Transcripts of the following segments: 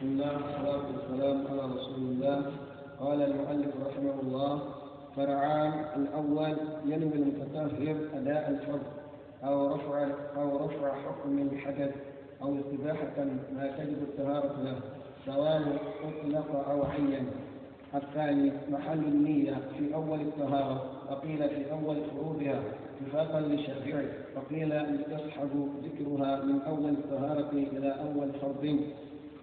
بسم الله والصلاة والسلام على رسول الله. قال المؤلف رحمه الله فرعان الأول ينوي المتطهر أداء الفرض أو رفع أو رفع حكم الحدث أو استباحة ما تجب الطهارة له سواء أطلق أو عين. الثاني محل النية في أول الطهارة وقيل في أول فروضها اتفاقا للشافعي وقيل يستصحب ذكرها من أول الطهارة إلى أول فرض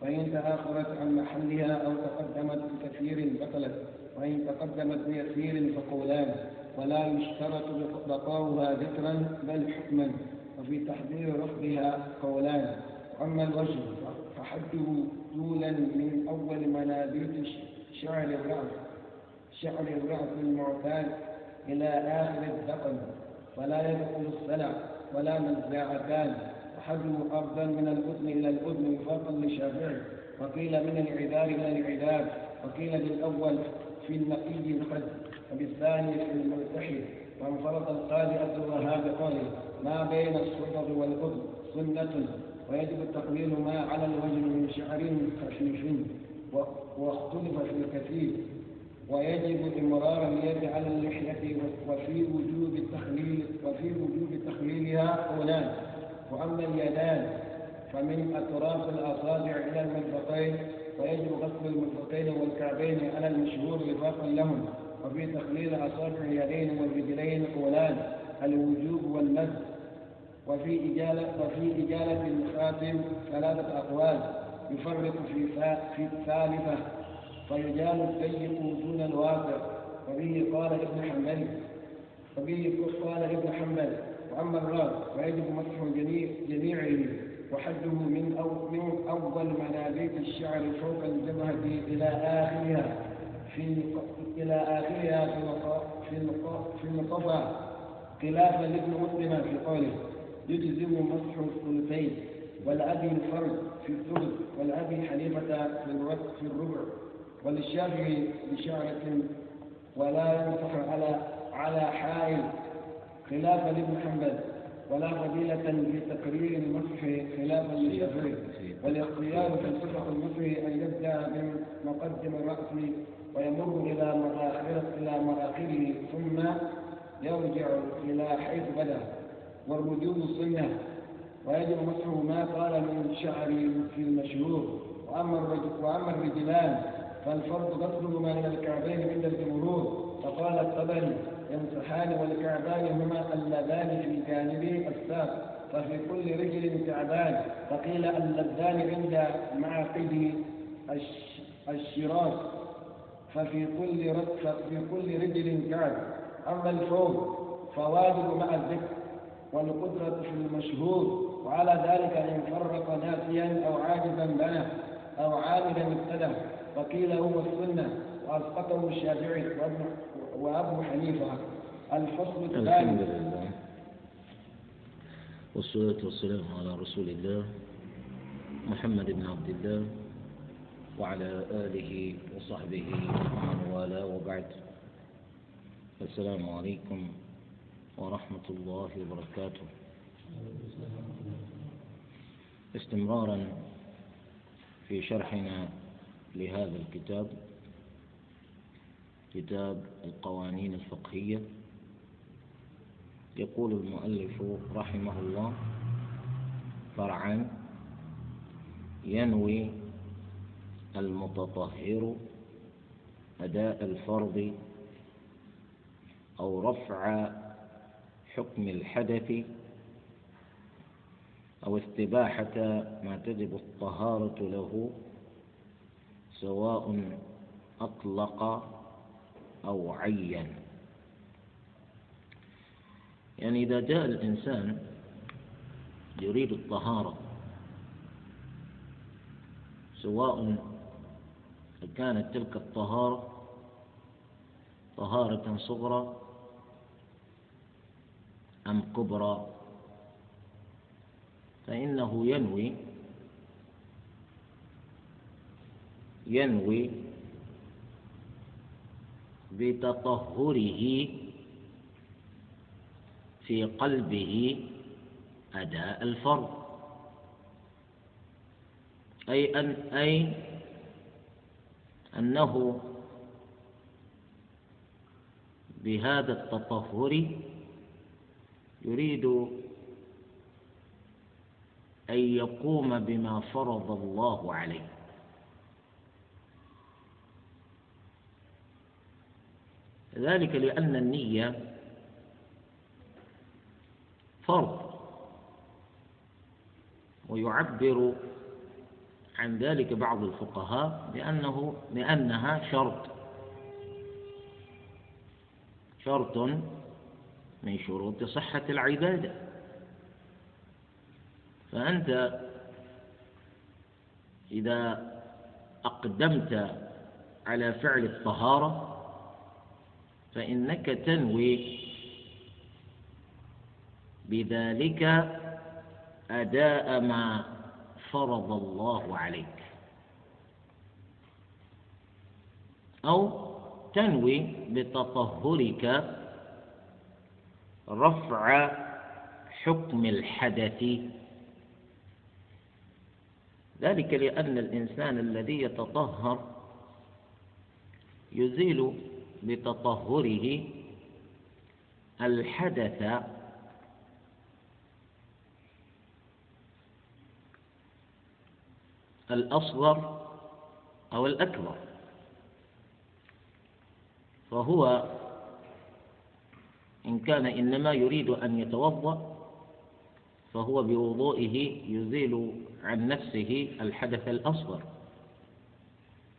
وإن تأخرت عن محلها أو تقدمت بكثير بطلت وإن تقدمت بيسير فقولان ولا يشترط بقاؤها ذكرا بل حكما وفي تحذير رفضها قولان. وأما الوجه فحده طولا من أول منابت شعر الرأس شعر الرأس المعتاد إلى آخر الذقن فلا يدخل السلع ولا نزاعتان وحده أرضا من الأذن إلى الأذن وفاقا للشافعي وقيل من العذاب إلى العذاب وقيل بالأول في النقي الخد وبالثاني في الملتحي وانفرط القاضي عبد الوهاب قوله ما بين الصدر والأذن سنة ويجب التقليل ما على الوجه من شعر خفيف واختلف في الكثير. ويجب إمرار اليد على اللحية وفي وجوب التخليل وفي وجوب تخليلها قولان وأما اليدان فمن أطراف الأصابع إلى المرفقين ويجب غسل المرفقين والكعبين على المشهور وفاقا لهم وفي تخليل أصابع اليدين والرجلين قولان الوجوب والمد. وفي إجالة وفي إجالة الخاتم ثلاثة أقوال يفرق في في الثالثة فيجال الضيق دون الواقع. وبه قال ابن حنبل وبه قال ابن حنبل وأما الراس فيجب مسح جميع وحده من أو من أول منابت الشعر فوق الجبهة إلى آخرها في إلى آخرها في في القفا خلافا لابن مسلم في قوله يجزم مسح الثلثين والأبي الفرد في الثلث والأبي حنيفة في الربع وللشافعي بشعرة ولا يمسح على على حائل خلافا لابن حنبل ولا فضيلة في تقرير المسح خلافا للشافعي والاختيار في صفة المسح أن يبدأ من مقدم الرأس ويمر إلى مآخره إلى مآخره ثم يرجع إلى حيث بدأ. والوجوب سنة ويجب مسح ما قال من شعر في المشهور. وأما الرجل وأما الرجلان فالفرض غسلهما إلى الكعبين عند الجمهور. فقال الطبري يمسحان والكعبان هما اللذان في جانب الساق ففي كل رجل كعبان. فقيل اللذان عند معقد الشراك. ففي كل ففي كل رجل كعب. أما الفوق فواجب مع الذكر والقدرة في المشهور وعلى ذلك إن فرق ناسيا أو عاجزا بنى أو عاملا ابتدى فقيل هو السنة وأسقطه الشافعي وأبو حنيفة. الفصل الثاني. لله. والصلاة والسلام على رسول الله محمد بن عبد الله وعلى آله وصحبه ومن والاه وبعد. السلام عليكم ورحمة الله وبركاته. استمرارا في شرحنا لهذا الكتاب. كتاب القوانين الفقهية. يقول المؤلف رحمه الله فرعا ينوي المتطهر أداء الفرض أو رفع حكم الحدث أو استباحة ما تجب الطهارة له سواء أطلق أو عين. يعني إذا جاء الإنسان يريد الطهارة سواء كانت تلك الطهارة طهارة صغرى أم كبرى فإنه ينوي ينوي بتطهره في قلبه أداء الفرض. أي أن أي أنه بهذا التطهر يريد أن يقوم بما فرض الله عليه. ذلك لأن النية فرض ويعبر عن ذلك بعض الفقهاء بأنه لأنها شرط. شرط من شروط صحة العبادة. فأنت إذا أقدمت على فعل الطهارة فإنك تنوي. بذلك أداء ما فرض الله عليك. أو تنوي بتطهرك رفع حكم الحدث. ذلك لأن الإنسان الذي يتطهر يزيل بتطهره الحدث الأصغر أو الأكبر فهو إن كان إنما يريد أن يتوضأ فهو بوضوئه يزيل عن نفسه الحدث الأصغر.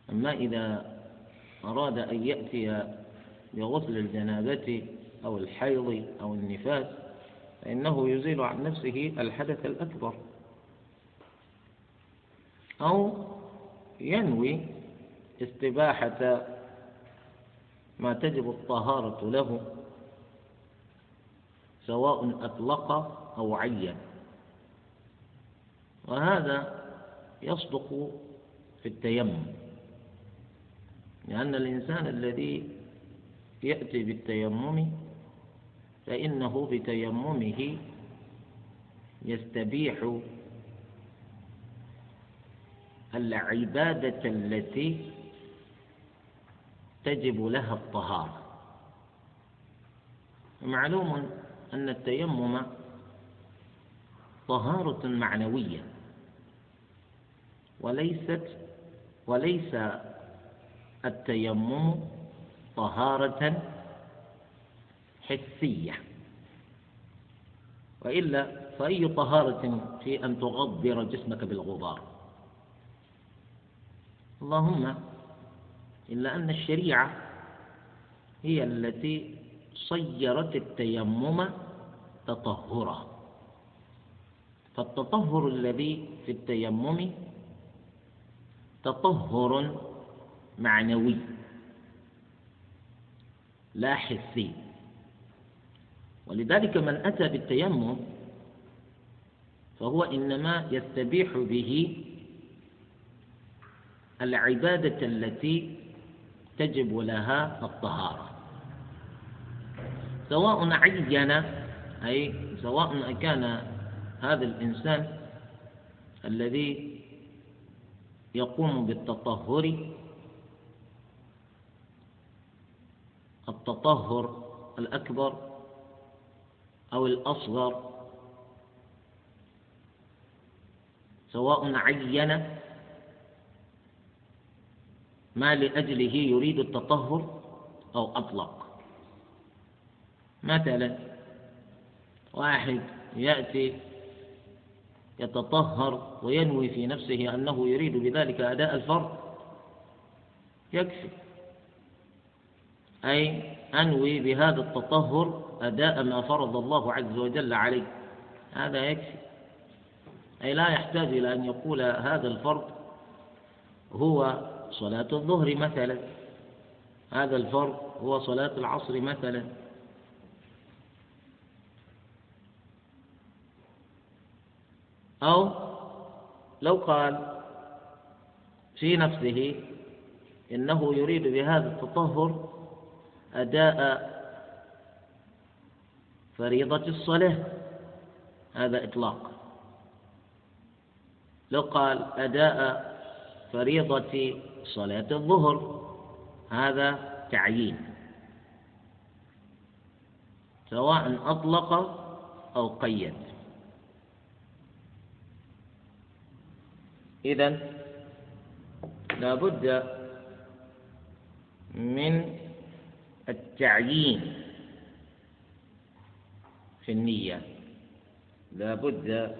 أما إذا أراد أن يأتي بغسل الجنابة أو الحيض أو النفاس فإنه يزيل عن نفسه الحدث الأكبر. أو ينوي استباحة ما تجب الطهارة له سواء أطلق أو عين. وهذا يصدق في التيمم. لأن الإنسان الذي يأتي بالتيمم فإنه بتيممه يستبيح العبادة التي تجب لها الطهارة. معلوم أن التيمم طهارة معنوية وليست وليس التيمم طهارة حسية. وإلا فأي طهارة في أن تغبر جسمك بالغبار؟ اللهم إلا أن الشريعة هي التي صيرت التيمم تطهرا. فالتطهر الذي في التيمم تطهر معنوي. لا حسي. ولذلك من أتى بالتيمم فهو إنما يستبيح به العبادة التي تجب لها الطهارة. سواء عين أي سواء كان هذا الإنسان الذي يقوم بالتطهر التطهر الأكبر أو الأصغر سواء عين ما لأجله يريد التطهر أو أطلق. مثلا واحد يأتي يتطهر وينوي في نفسه أنه يريد بذلك أداء الفرض يكفي. أي أنوي بهذا التطهر أداء ما فرض الله عز وجل عليه. هذا يكفي. أي لا يحتاج إلى أن يقول هذا الفرض هو صلاة الظهر مثلا. هذا الفرض هو صلاة العصر مثلا. أو لو قال في نفسه إنه يريد بهذا التطهر أداء فريضة الصلاة. هذا إطلاق. لو قال أداء فريضة صلاة الظهر هذا تعيين. سواء أطلق أو قيد. إذا لا بد من التعيين في النية. لا بد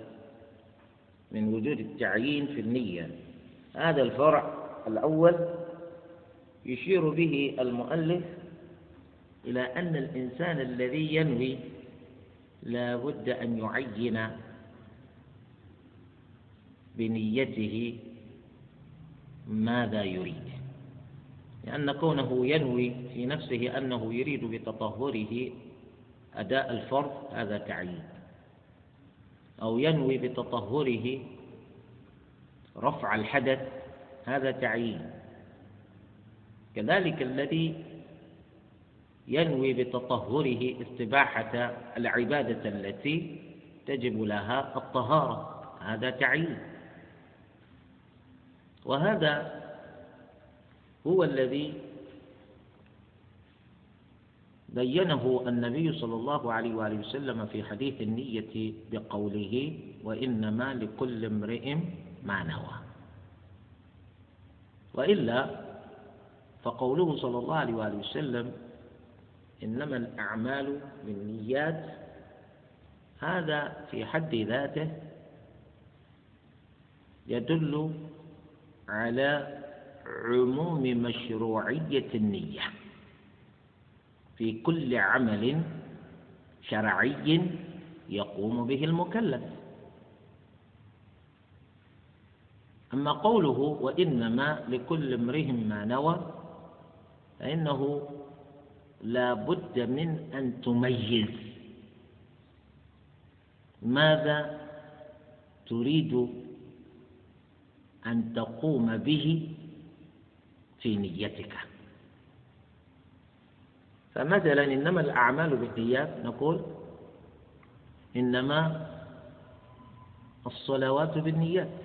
من وجود التعيين في النية. هذا الفرع الأول يشير به المؤلف إلى أن الإنسان الذي ينوي لا بد أن يعين بنيته ماذا يريد. لأن كونه ينوي في نفسه أنه يريد بتطهره أداء الفرض هذا تعيين. أو ينوي بتطهره رفع الحدث هذا تعيين. كذلك الذي ينوي بتطهره استباحة العبادة التي تجب لها الطهارة هذا تعيين. وهذا هو الذي بينه النبي صلى الله عليه وآله وسلم في حديث النية بقوله وإنما لكل امرئ ما نوى. وإلا فقوله صلى الله عليه وآله وسلم إنما الأعمال بالنيات هذا في حد ذاته يدل على عموم مشروعية النية. في كل عمل شرعي يقوم به المكلف. أما قوله وإنما لكل امرئ ما نوى فإنه لا بد من أن تميز. ماذا تريد أن تقوم به؟ في نيتك. فمثلا إنما الأعمال بالنيات نقول إنما الصلوات بالنيات.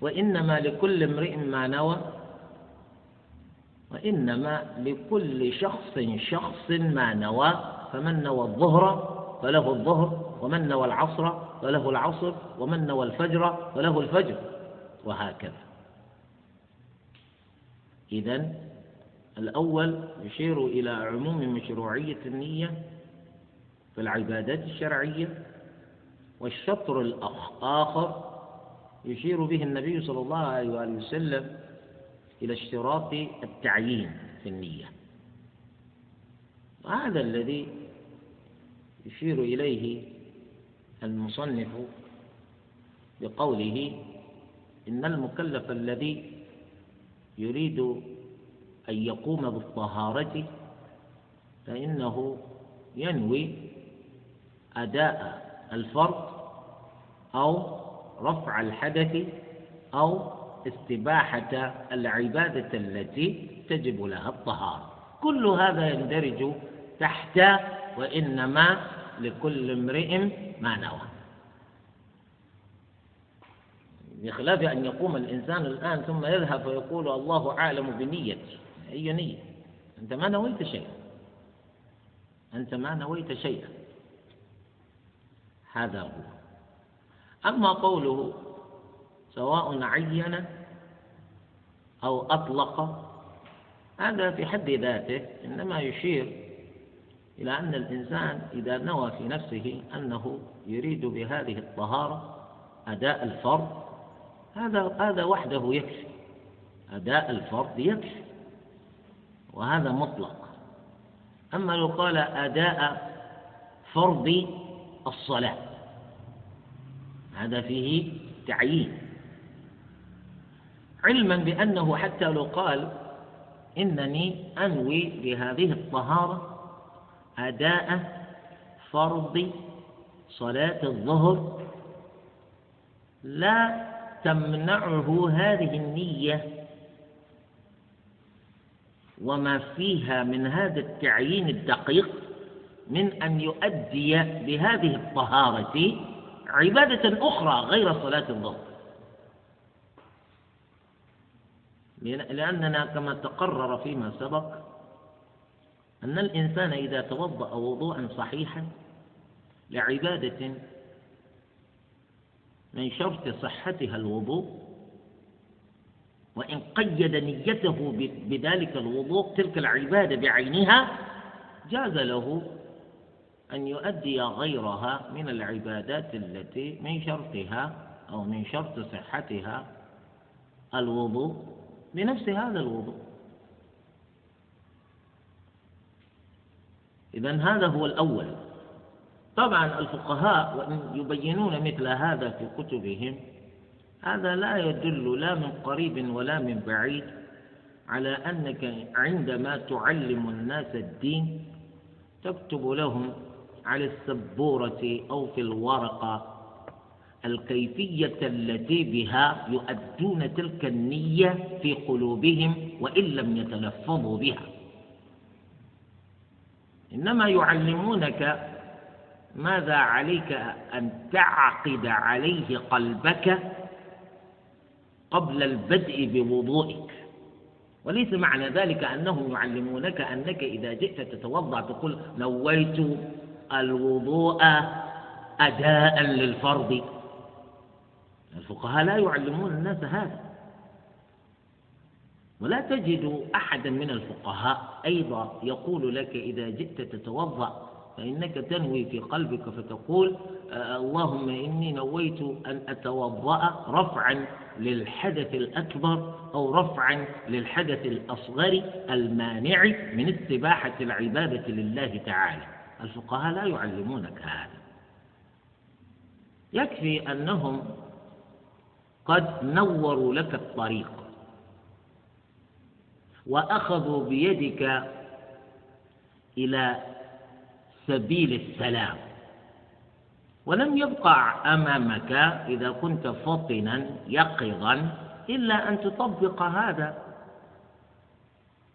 وإنما لكل امرئ ما نوى وإنما لكل شخص شخص ما نوى. فمن نوى الظهر فله الظهر ومن نوى العصر فله العصر ومن نوى الفجر فله الفجر وهكذا. إذا الأول يشير إلى عموم مشروعية النية في العبادات الشرعية والشطر الآخر يشير به النبي صلى الله عليه وآله وسلم إلى اشتراط التعيين في النية. وهذا الذي يشير إليه المصنف بقوله إن المكلف الذي يريد أن يقوم بالطهارة فإنه ينوي أداء الفرض أو رفع الحدث أو استباحة العبادة التي تجب لها الطهارة. كل هذا يندرج تحت وإنما لكل امرئ ما نوى. بخلاف أن يقوم الإنسان الآن ثم يذهب ويقول الله أعلم بنيتي أي نية؟ أنت ما نويت شيئا. أنت ما نويت شيئا. هذا هو. أما قوله سواء عين أو أطلق هذا في حد ذاته إنما يشير إلى أن الإنسان إذا نوى في نفسه أنه يريد بهذه الطهارة أداء الفرض هذا هذا وحده يكفي. أداء الفرض يكفي. وهذا مطلق. أما لو قال أداء فرض الصلاة هذا فيه تعيين. علما بأنه حتى لو قال إنني أنوي بهذه الطهارة أداء فرض صلاة الظهر لا تمنعه هذه النية وما فيها من هذا التعيين الدقيق من أن يؤدي بهذه الطهارة عبادة أخرى غير صلاة الظهر. لأننا كما تقرر فيما سبق أن الإنسان إذا توضأ وضوءا صحيحا لعبادة من شرط صحتها الوضوء وإن قيد نيته بذلك الوضوء تلك العبادة بعينها جاز له أن يؤدي غيرها من العبادات التي من شرطها أو من شرط صحتها الوضوء بنفس هذا الوضوء. إذا هذا هو الأول. طبعا الفقهاء وإن يبينون مثل هذا في كتبهم هذا لا يدل لا من قريب ولا من بعيد على أنك عندما تعلم الناس الدين تكتب لهم على السبورة أو في الورقة الكيفية التي بها يؤدون تلك النية في قلوبهم وإن لم يتلفظوا بها. إنما يعلمونك ماذا عليك أن تعقد عليه قلبك قبل البدء بوضوئك؟ وليس معنى ذلك أنهم يعلمونك أنك إذا جئت تتوضأ تقول نويت الوضوء أداء للفرض. الفقهاء لا يعلمون الناس هذا. ولا تجد أحدا من الفقهاء أيضا يقول لك إذا جئت تتوضأ فإنك تنوي في قلبك فتقول اللهم إني نويت أن أتوضأ رفعا للحدث الأكبر أو رفعا للحدث الأصغر المانع من استباحة العبادة لله تعالى. الفقهاء لا يعلمونك هذا. يكفي أنهم قد نوروا لك الطريق وأخذوا بيدك إلى سبيل السلام. ولم يبقى أمامك إذا كنت فطنا يقظا إلا أن تطبق هذا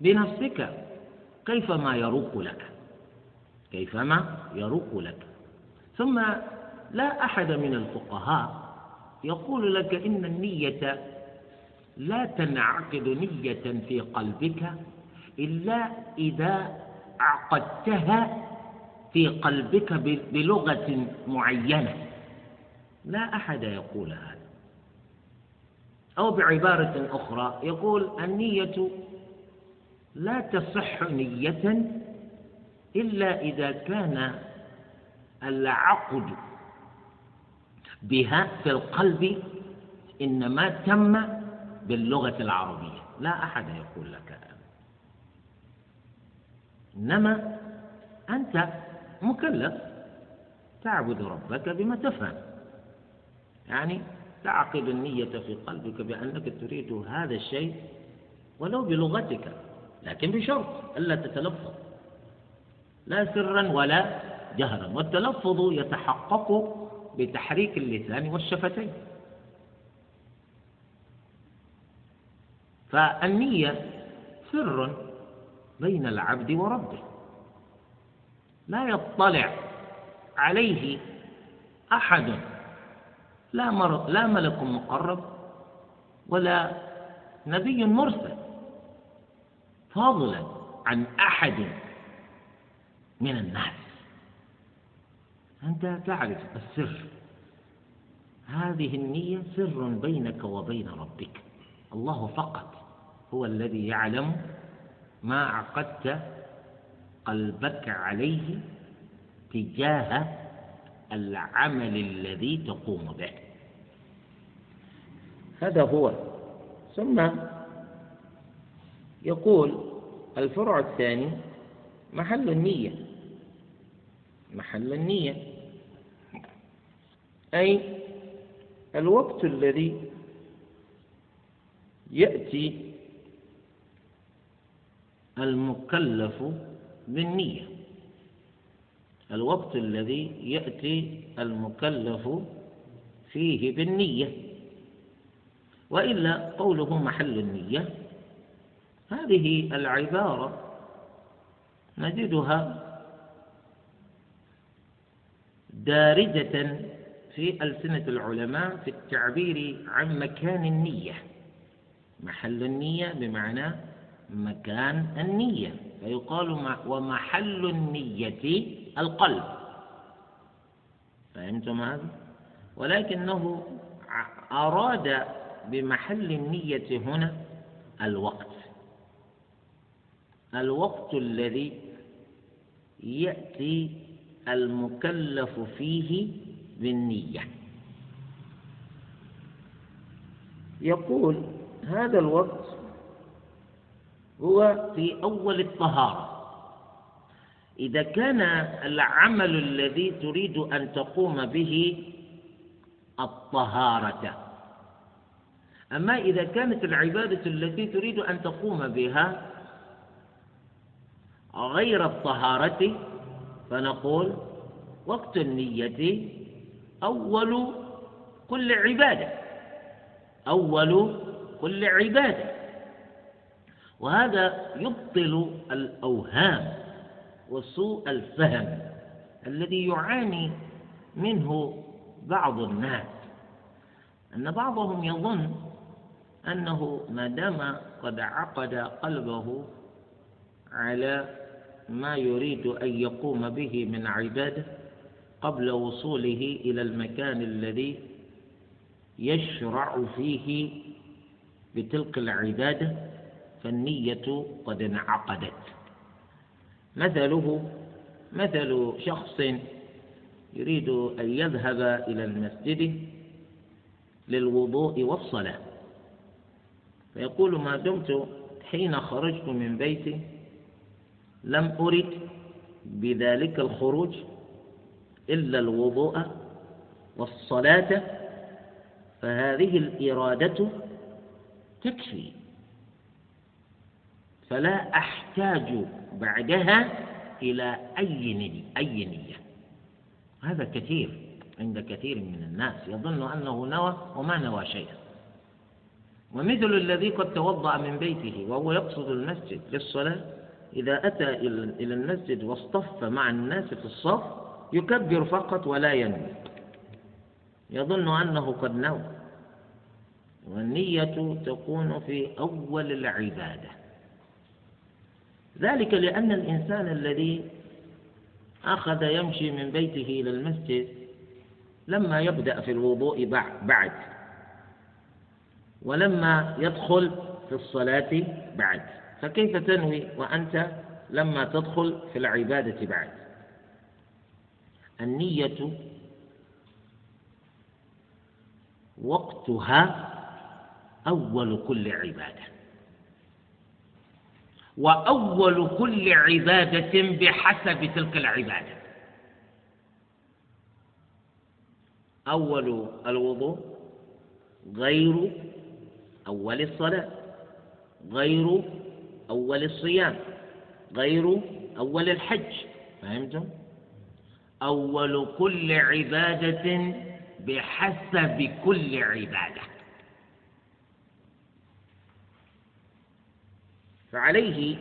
بنفسك. كيفما يروق لك؟ كيفما يروق لك؟ ثم لا أحد من الفقهاء يقول لك إن النية لا تنعقد نية في قلبك إلا إذا عقدتها في قلبك بلغة معينة. لا أحد يقول هذا. أو بعبارة أخرى يقول النية لا تصح نية إلا إذا كان العقد بها في القلب إنما تم باللغة العربية. لا أحد يقول لك إنما أنت مكلف. تعبد ربك بما تفهم يعني تعقد النية في قلبك بأنك تريد هذا الشيء ولو بلغتك لكن بشرط ألا تتلفظ. لا سرا ولا جهرا والتلفظ يتحقق بتحريك اللسان والشفتين. فالنية سر بين العبد وربه. لا يطلع عليه أحد. لا, مر... لا ملك مقرب ولا نبي مرسل. فضلا عن أحد من الناس. أنت تعرف السر. هذه النية سر بينك وبين ربك. الله فقط هو الذي يعلم ما عقدت قلبك عليه تجاه العمل الذي تقوم به. هذا هو. ثم يقول الفرع الثاني محل النية. محل النية. أي الوقت الذي يأتي المكلف بالنية. الوقت الذي يأتي المكلف فيه بالنية. وإلا قوله محل النية هذه العبارة نجدها دارجة في ألسنة العلماء في التعبير عن مكان النية. محل النية بمعنى مكان النية. فيقال ومحل النية القلب. فهمتم هذا؟ ولكنه أراد بمحل النية هنا الوقت. الوقت الذي يأتي المكلف فيه بالنية. يقول هذا الوقت هو في أول الطهارة. إذا كان العمل الذي تريد أن تقوم به الطهارة. أما إذا كانت العبادة التي تريد أن تقوم بها غير الطهارة فنقول وقت النية أول كل عبادة. أول كل عبادة. وهذا يبطل الأوهام وسوء الفهم الذي يعاني منه بعض الناس. أن بعضهم يظن أنه ما دام قد عقد قلبه على ما يريد أن يقوم به من عبادة قبل وصوله إلى المكان الذي يشرع فيه بتلك العبادة فالنية قد انعقدت. مثله مثل شخص يريد أن يذهب إلى المسجد للوضوء والصلاة. فيقول ما دمت حين خرجت من بيتي لم أرد بذلك الخروج إلا الوضوء والصلاة فهذه الإرادة تكفي. فلا أحتاج بعدها إلى أي نية أي نية. هذا كثير عند كثير من الناس. يظن أنه نوى وما نوى شيئا. ومثل الذي قد توضأ من بيته وهو يقصد المسجد للصلاة إذا أتى إلى المسجد واصطف مع الناس في الصف يكبر فقط ولا ينوي. يظن أنه قد نوى. والنية تكون في أول العبادة. ذلك لأن الإنسان الذي أخذ يمشي من بيته إلى المسجد لما يبدأ في الوضوء بعد ولما يدخل في الصلاة بعد. فكيف تنوي وأنت لما تدخل في العبادة بعد؟ النية وقتها أول كل عبادة. وأول كل عبادة بحسب تلك العبادة. أول الوضوء غير أول الصلاة غير أول الصيام غير أول الحج. فهمتم؟ أول كل عبادة بحسب كل عبادة. فعليه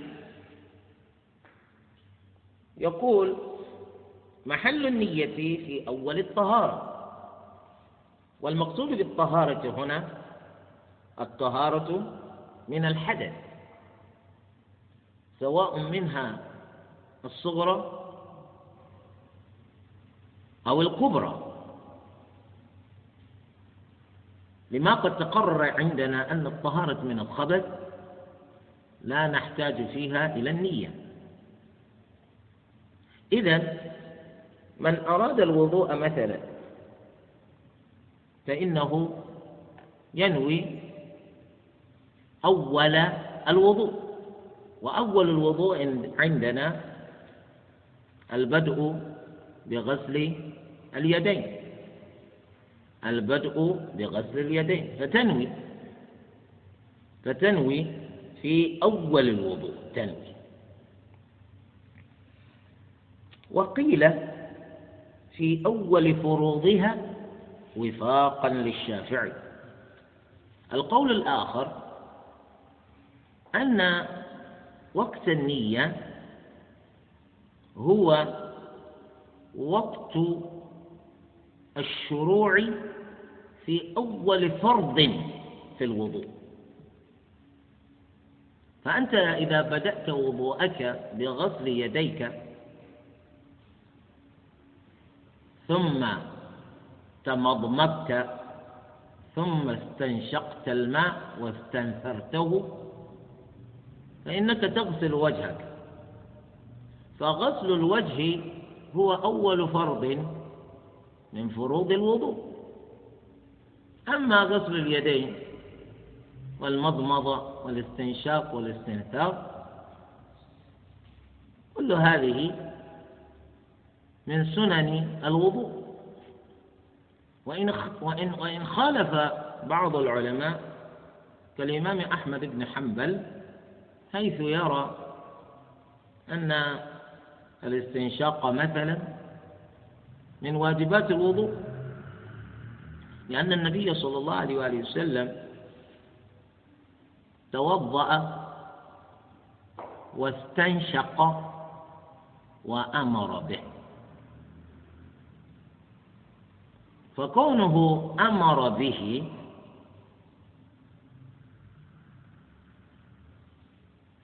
يقول محل النية في أول الطهارة. والمقصود بالطهارة هنا الطهارة من الحدث سواء منها الصغرى أو الكبرى. لما قد تقرر عندنا أن الطهارة من الخبث لا نحتاج فيها إلى النية. إذا من أراد الوضوء مثلا فإنه ينوي أول الوضوء. وأول الوضوء عندنا البدء بغسل اليدين. البدء بغسل اليدين فتنوي. فتنوي في أول الوضوء. تنوي. وقيل في أول فروضها وفاقا للشافعي. القول الآخر أن وقت النية هو وقت الشروع في أول فرض في الوضوء. فأنت إذا بدأت وضوءك بغسل يديك ثم تمضمضت ثم استنشقت الماء واستنثرته فإنك تغسل وجهك. فغسل الوجه هو أول فرض من فروض الوضوء. أما غسل اليدين والمضمضة والاستنشاق والاستنثار. كل هذه من سنن الوضوء. وإن وإن وإن خالف بعض العلماء كالإمام أحمد بن حنبل حيث يرى أن الاستنشاق مثلا من واجبات الوضوء لأن النبي صلى الله عليه وآله وسلم توضأ واستنشق وأمر به. فكونه أمر به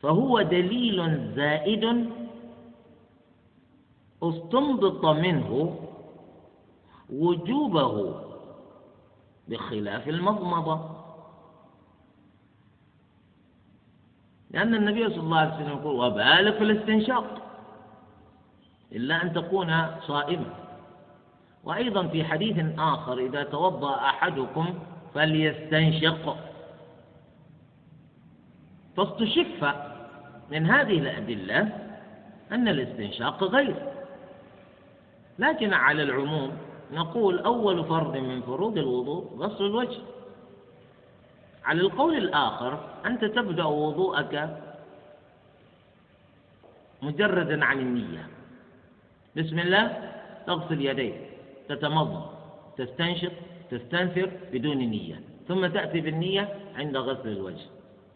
فهو دليل زائد استنبط منه وجوبه بخلاف المضمضة. لأن النبي صلى الله عليه وسلم يقول وبالغ في الاستنشاق. إلا أن تكون صائما. وأيضا في حديث آخر إذا توضأ أحدكم فليستنشق. فاستشف من هذه الأدلة أن الاستنشاق غير. لكن على العموم نقول أول فرض من فروض الوضوء غسل الوجه. على القول الآخر أنت تبدأ وضوءك مجردا عن النية. بسم الله تغسل يديك تتمضمض تستنشق تستنثر بدون نية ثم تأتي بالنية عند غسل الوجه.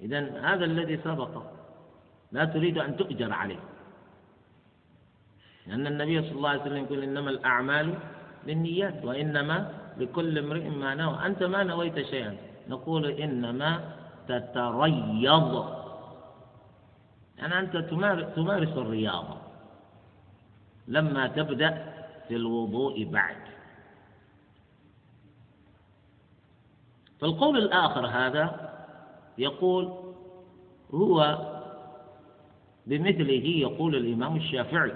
إذا هذا الذي سبق. لا تريد أن تؤجر عليه. لأن النبي صلى الله عليه وسلم يقول إنما الأعمال بالنيات وإنما لكل امرئ ما نوى. أنت ما نويت شيئا. نقول إنما تتريض. يعني أنت تمارس الرياضة لما تبدأ في الوضوء بعد. فالقول الآخر هذا يقول هو بمثله يقول الإمام الشافعي.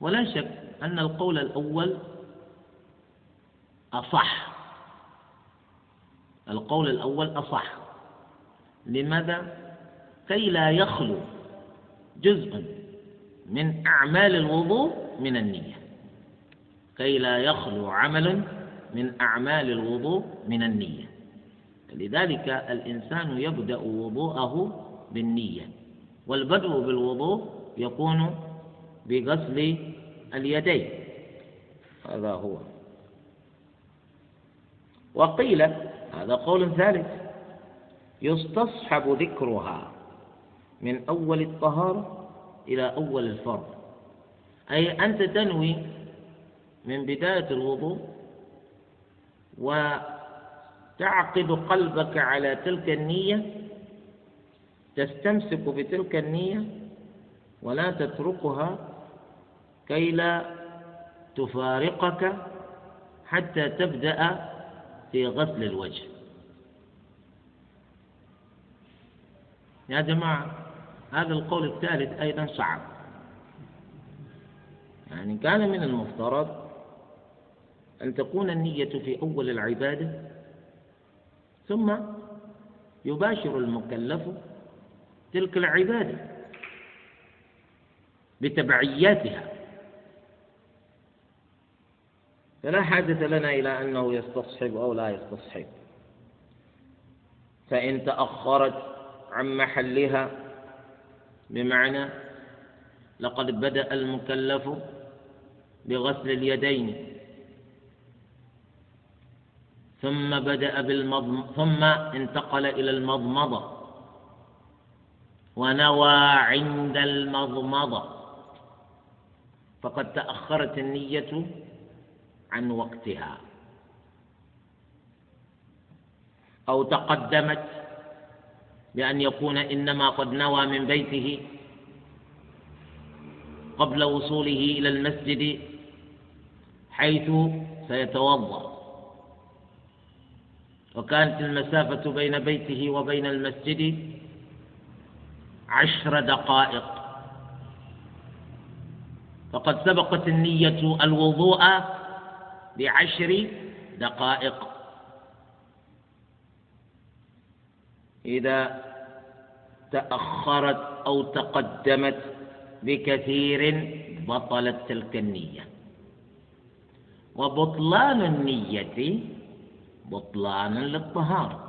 ولا شك أن القول الأول أصح. القول الأول أصح. لماذا؟ كي لا يخلو جزء من أعمال الوضوء من النية. كي لا يخلو عمل من أعمال الوضوء من النية. لذلك الإنسان يبدأ وضوءه بالنية والبدء بالوضوء يكون بغسل اليدين. هذا هو. وقيل هذا قول ثالث. يستصحب ذكرها من أول الطهارة إلى أول الفرض. أي أنت تنوي من بداية الوضوء وتعقد قلبك على تلك النية تستمسك بتلك النية ولا تتركها كي لا تفارقك حتى تبدأ في غسل الوجه. يا جماعة هذا القول الثالث أيضا صعب. يعني كان من المفترض أن تكون النية في أول العبادة ثم يباشر المكلف تلك العبادة بتبعياتها. فلا حاجة لنا إلى أنه يستصحب أو لا يستصحب. فإن تأخرت عن محلها بمعنى لقد بدأ المكلف بغسل اليدين. ثم بدأ بالمضم ثم انتقل إلى المضمضة. ونوى عند المضمضة. فقد تأخرت النية عن وقتها. أو تقدمت بأن يكون إنما قد نوى من بيته قبل وصوله إلى المسجد حيث سيتوضأ. وكانت المسافة بين بيته وبين المسجد عشر دقائق. فقد سبقت النية الوضوء بعشر دقائق. إذا تأخرت أو تقدمت بكثير بطلت تلك النية. وبطلان النية بطلان للطهارة.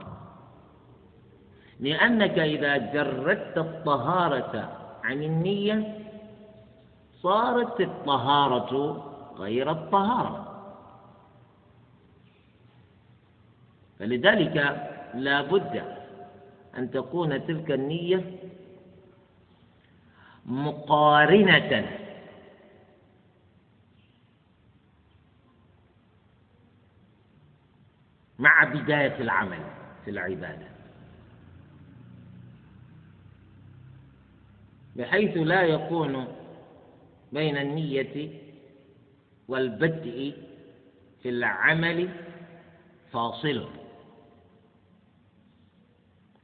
لأنك إذا جردت الطهارة عن النية صارت الطهارة غير الطهارة. فلذلك لا بد أن تكون تلك النية مقارنة. مع بداية العمل في العبادة. بحيث لا يكون بين النية والبدء في العمل فاصل.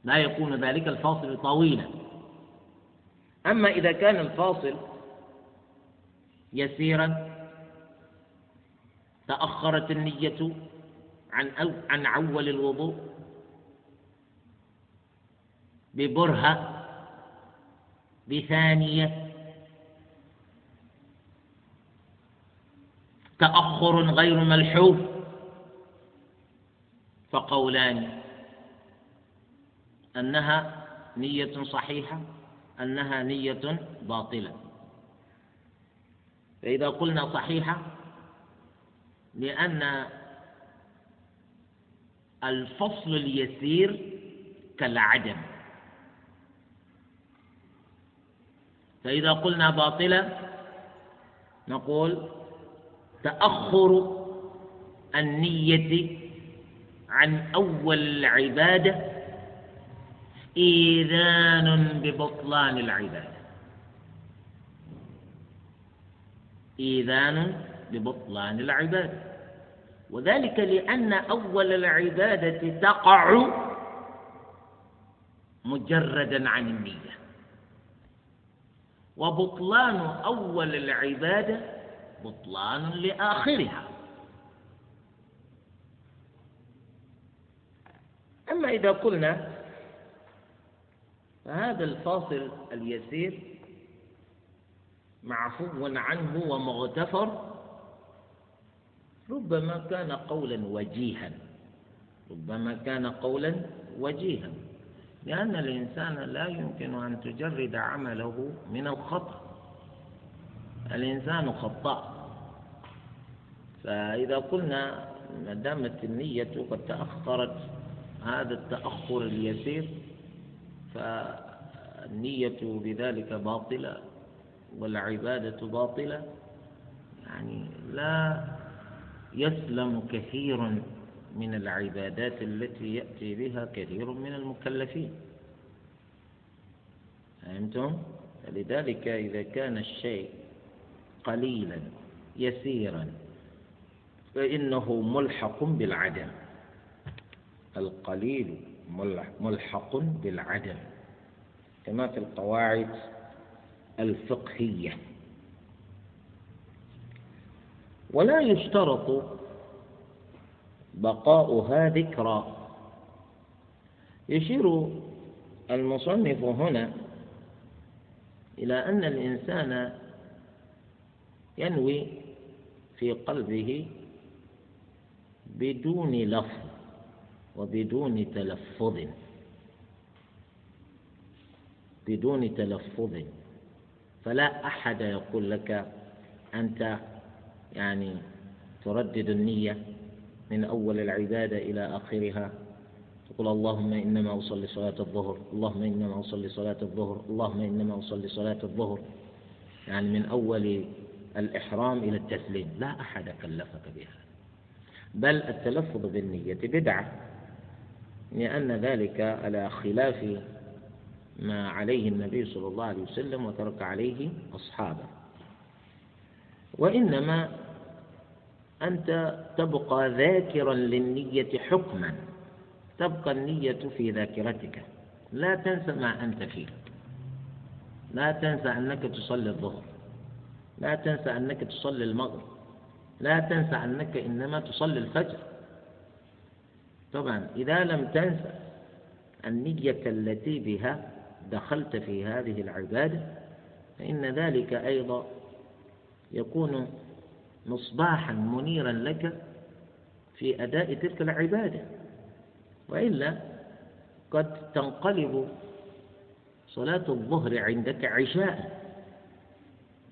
لا يكون ذلك الفاصل طويلا. أما إذا كان الفاصل يسيرا تأخرت النية عن عن أول الوضوء ببرهة بثانية تأخر غير ملحوف فقولان أنها نية صحيحة أنها نية باطلة. فإذا قلنا صحيحة لأن الفصل اليسير كالعدم. فإذا قلنا باطلة نقول تأخر النية عن أول العبادة إيذان ببطلان العبادة. إيذان ببطلان العبادة. وذلك لأن أول العبادة تقع مجردا عن النية. وبطلان أول العبادة بطلان لآخرها. أما إذا قلنا فهذا الفاصل اليسير معفو عنه ومغتفر ربما كان قولا وجيها ربما كان قولا وجيها لأن الإنسان لا يمكن أن تجرد عمله من الخطأ. الإنسان خطاء. فإذا قلنا ما دامت النية قد تأخرت هذا التأخر اليسير فالنية بذلك باطلة والعبادة باطلة يعني لا يسلم كثير من العبادات التي يأتي بها كثير من المكلفين فهمتم؟ فلذلك إذا كان الشيء قليلا يسيرا فإنه ملحق بالعدم القليل ملحق بالعدم. كما في القواعد الفقهية. ولا يشترط بقاؤها ذكرى يشير المصنف هنا إلى أن الإنسان ينوي في قلبه بدون لفظ. وبدون تلفظ. بدون تلفظ. فلا أحد يقول لك أنت يعني تردد النية من أول العبادة إلى آخرها. تقول اللهم إنما أصلي صلاة الظهر اللهم إنما أصلي صلاة الظهر اللهم إنما أصلي صلاة الظهر. يعني من أول الإحرام إلى التسليم. لا أحد كلفك بها بل التلفظ بالنية بدعة. لأن ذلك على خلاف ما عليه النبي صلى الله عليه وسلم وترك عليه أصحابه. وإنما أنت تبقى ذاكرا للنية حكما تبقى النية في ذاكرتك. لا تنسى ما أنت فيه. لا تنسى أنك تصلي الظهر. لا تنسى أنك تصلي المغرب. لا تنسى أنك إنما تصلي الفجر. طبعا إذا لم تنسى النية التي بها دخلت في هذه العبادة فإن ذلك أيضا يكون مصباحا منيرا لك في أداء تلك العبادة. وإلا قد تنقلب صلاة الظهر عندك عشاء.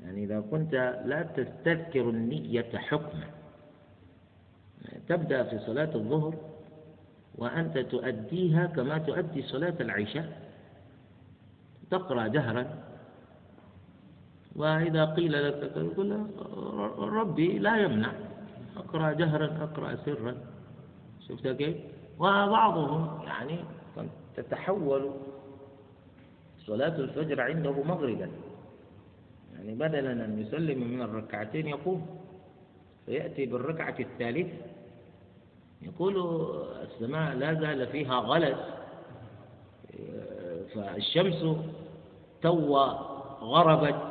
يعني إذا كنت لا تستذكر النية حكما تبدأ في صلاة الظهر وأنت تؤديها كما تؤدي صلاة العشاء. تقرأ جهرا. وإذا قيل لك تقول ربي لا يمنع. أقرأ جهرا أقرأ سرا. شفت كيف؟ وبعضهم يعني تتحول صلاة الفجر عنده مغربا. يعني بدلا أن يسلم من الركعتين يقوم. فيأتي بالركعة الثالثة. يقول السماء لا زال فيها غلس فالشمس تو غربت.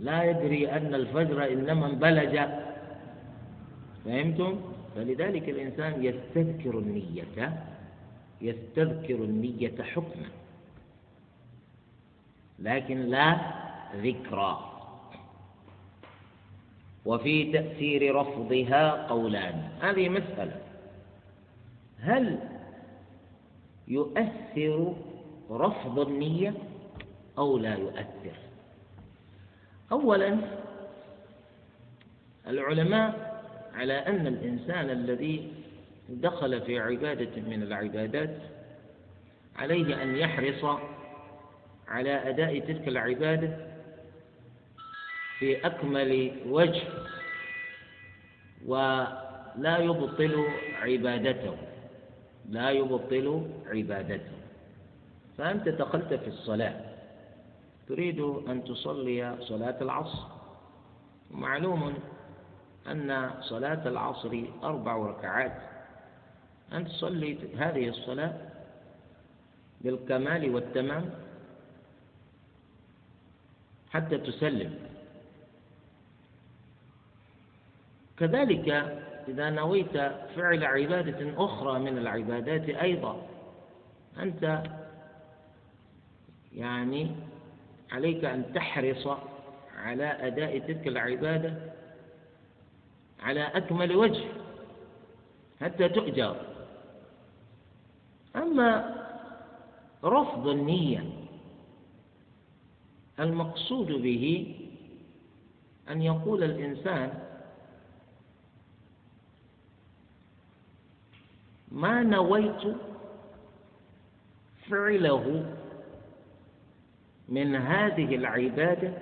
لا يدري أن الفجر إنما انبلج. فهمتم؟ فلذلك الإنسان يستذكر النية يستذكر النية حكما. لكن لا ذكرى. وفي تأثير رفضها قولان. هذه مسألة. هل يؤثر رفض النية أو لا يؤثر؟ أولا العلماء على أن الإنسان الذي دخل في عبادة من العبادات عليه أن يحرص على أداء تلك العبادة في أكمل وجه ولا يبطل عبادته. لا يبطل عبادته. فأنت دخلت في الصلاة. تريد أن تصلي صلاة العصر. معلوم أن صلاة العصر أربع ركعات. أن تصلي هذه الصلاة بالكمال والتمام حتى تسلم. كذلك إذا نويت فعل عبادة أخرى من العبادات أيضا أنت يعني عليك أن تحرص على أداء تلك العبادة على أكمل وجه حتى تؤجر. أما رفض النية المقصود به أن يقول الإنسان ما نويت فعله من هذه العبادة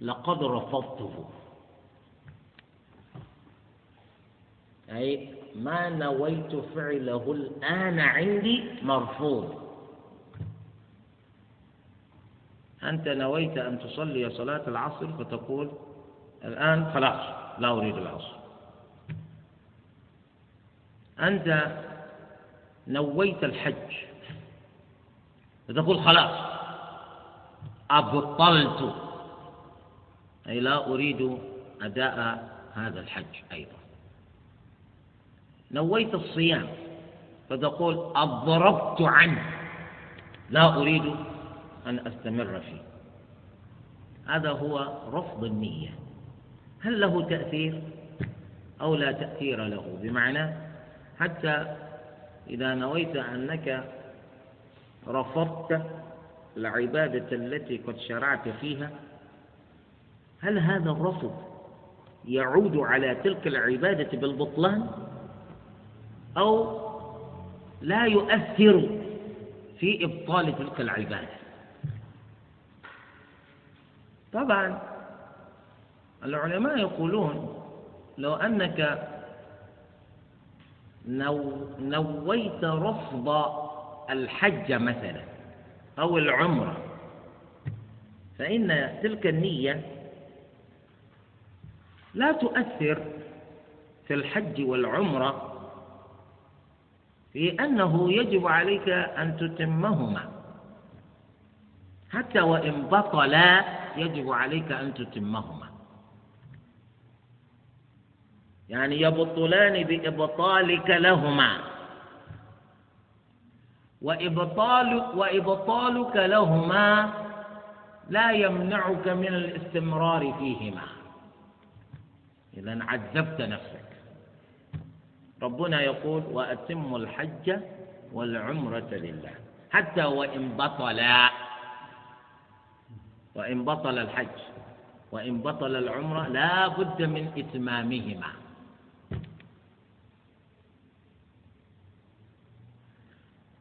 لقد رفضته. أي ما نويت فعله الآن عندي مرفوض. أنت نويت أن تصلي صلاة العصر فتقول الآن خلاص لا أريد العصر. أنت نويت الحج. فتقول خلاص. أبطلت. أي لا أريد أداء هذا الحج أيضا. نويت الصيام. فتقول أضربت عنه. لا أريد أن أستمر فيه. هذا هو رفض النية. هل له تأثير أو لا تأثير له؟ بمعنى حتى إذا نويت أنك رفضت العبادة التي قد شرعت فيها هل هذا الرفض يعود على تلك العبادة بالبطلان؟ أو لا يؤثر في إبطال تلك العبادة؟ طبعا العلماء يقولون لو أنك نو نويت رفض الحج مثلا أو العمرة. فإن تلك النية لا تؤثر في الحج والعمرة في أنه يجب عليك أن تتمهما. حتى وإن بطلا يجب عليك أن تتمهما. يعني يبطلان بإبطالك لهما. وإبطال وإبطالك لهما لا يمنعك من الاستمرار فيهما. إذا عذبت نفسك. ربنا يقول وأتموا الحج والعمرة لله. حتى وإن بطلا وإن بطل الحج وإن بطل العمرة لا بد من إتمامهما.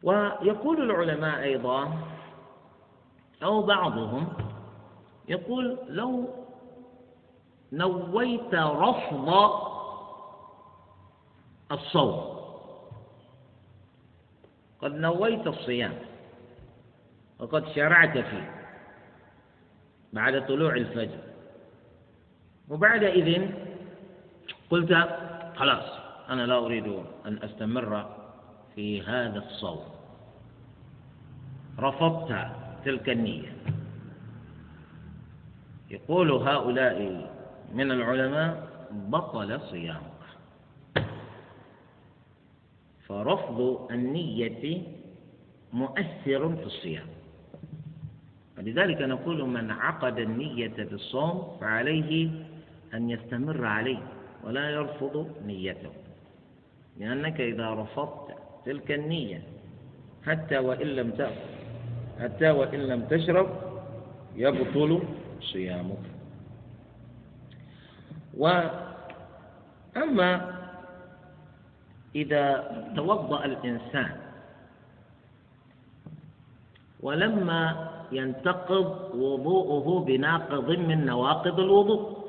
ويقول العلماء أيضا أو بعضهم يقول لو نويت رفض الصوم قد نويت الصيام وقد شرعت فيه بعد طلوع الفجر وبعد إذن قلت خلاص أنا لا أريد أن أستمر في هذا الصوم. رفضت تلك النية. يقول هؤلاء من العلماء بطل صيامك. فرفض النية مؤثر في الصيام. ولذلك نقول من عقد النية بالصوم فعليه أن يستمر عليه ولا يرفض نيته. لأنك إذا رفضت تلك النية حتى وإن لم تأكل حتى وإن لم تشرب يبطل صيامك. وأما إذا توضأ الإنسان ولما ينتقض وضوءه بناقض من نواقض الوضوء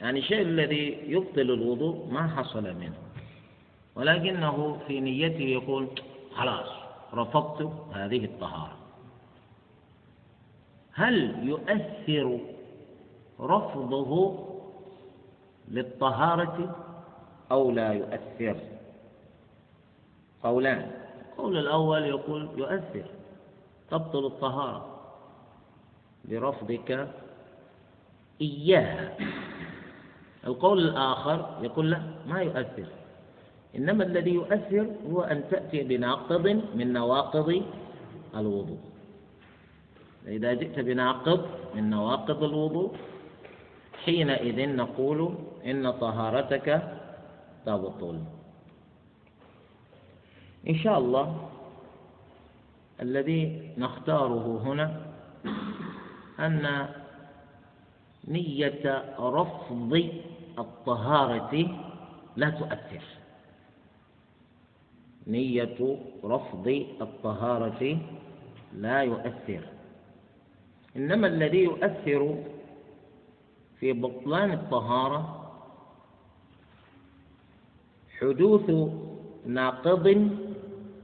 يعني الشيء الذي يبطل الوضوء ما حصل منه. ولكنه في نيته يقول خلاص رفضت هذه الطهارة. هل يؤثر رفضه للطهارة أو لا يؤثر؟ قولان. القول الأول يقول يؤثر تبطل الطهارة برفضك إياها. القول الآخر يقول لا ما يؤثر. إنما الذي يؤثر هو أن تأتي بناقض من نواقض الوضوء. إذا جئت بناقض من نواقض الوضوء حينئذ نقول إن طهارتك تبطل. إن شاء الله الذي نختاره هنا أن نية رفض الطهارة لا تؤثر. نية رفض الطهارة لا يؤثر. إنما الذي يؤثر في بطلان الطهارة حدوث ناقض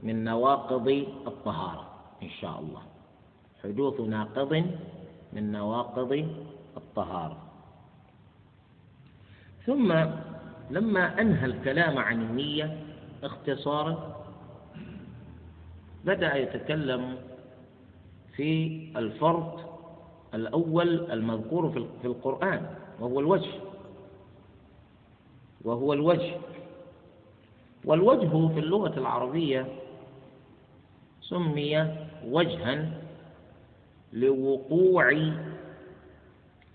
من نواقض الطهارة إن شاء الله. حدوث ناقض من نواقض الطهارة. ثم لما أنهى الكلام عن النية اختصارا بدأ يتكلم في الفرض الأول المذكور في القرآن وهو الوجه. وهو الوجه. والوجه في اللغة العربية سمي وجها لوقوع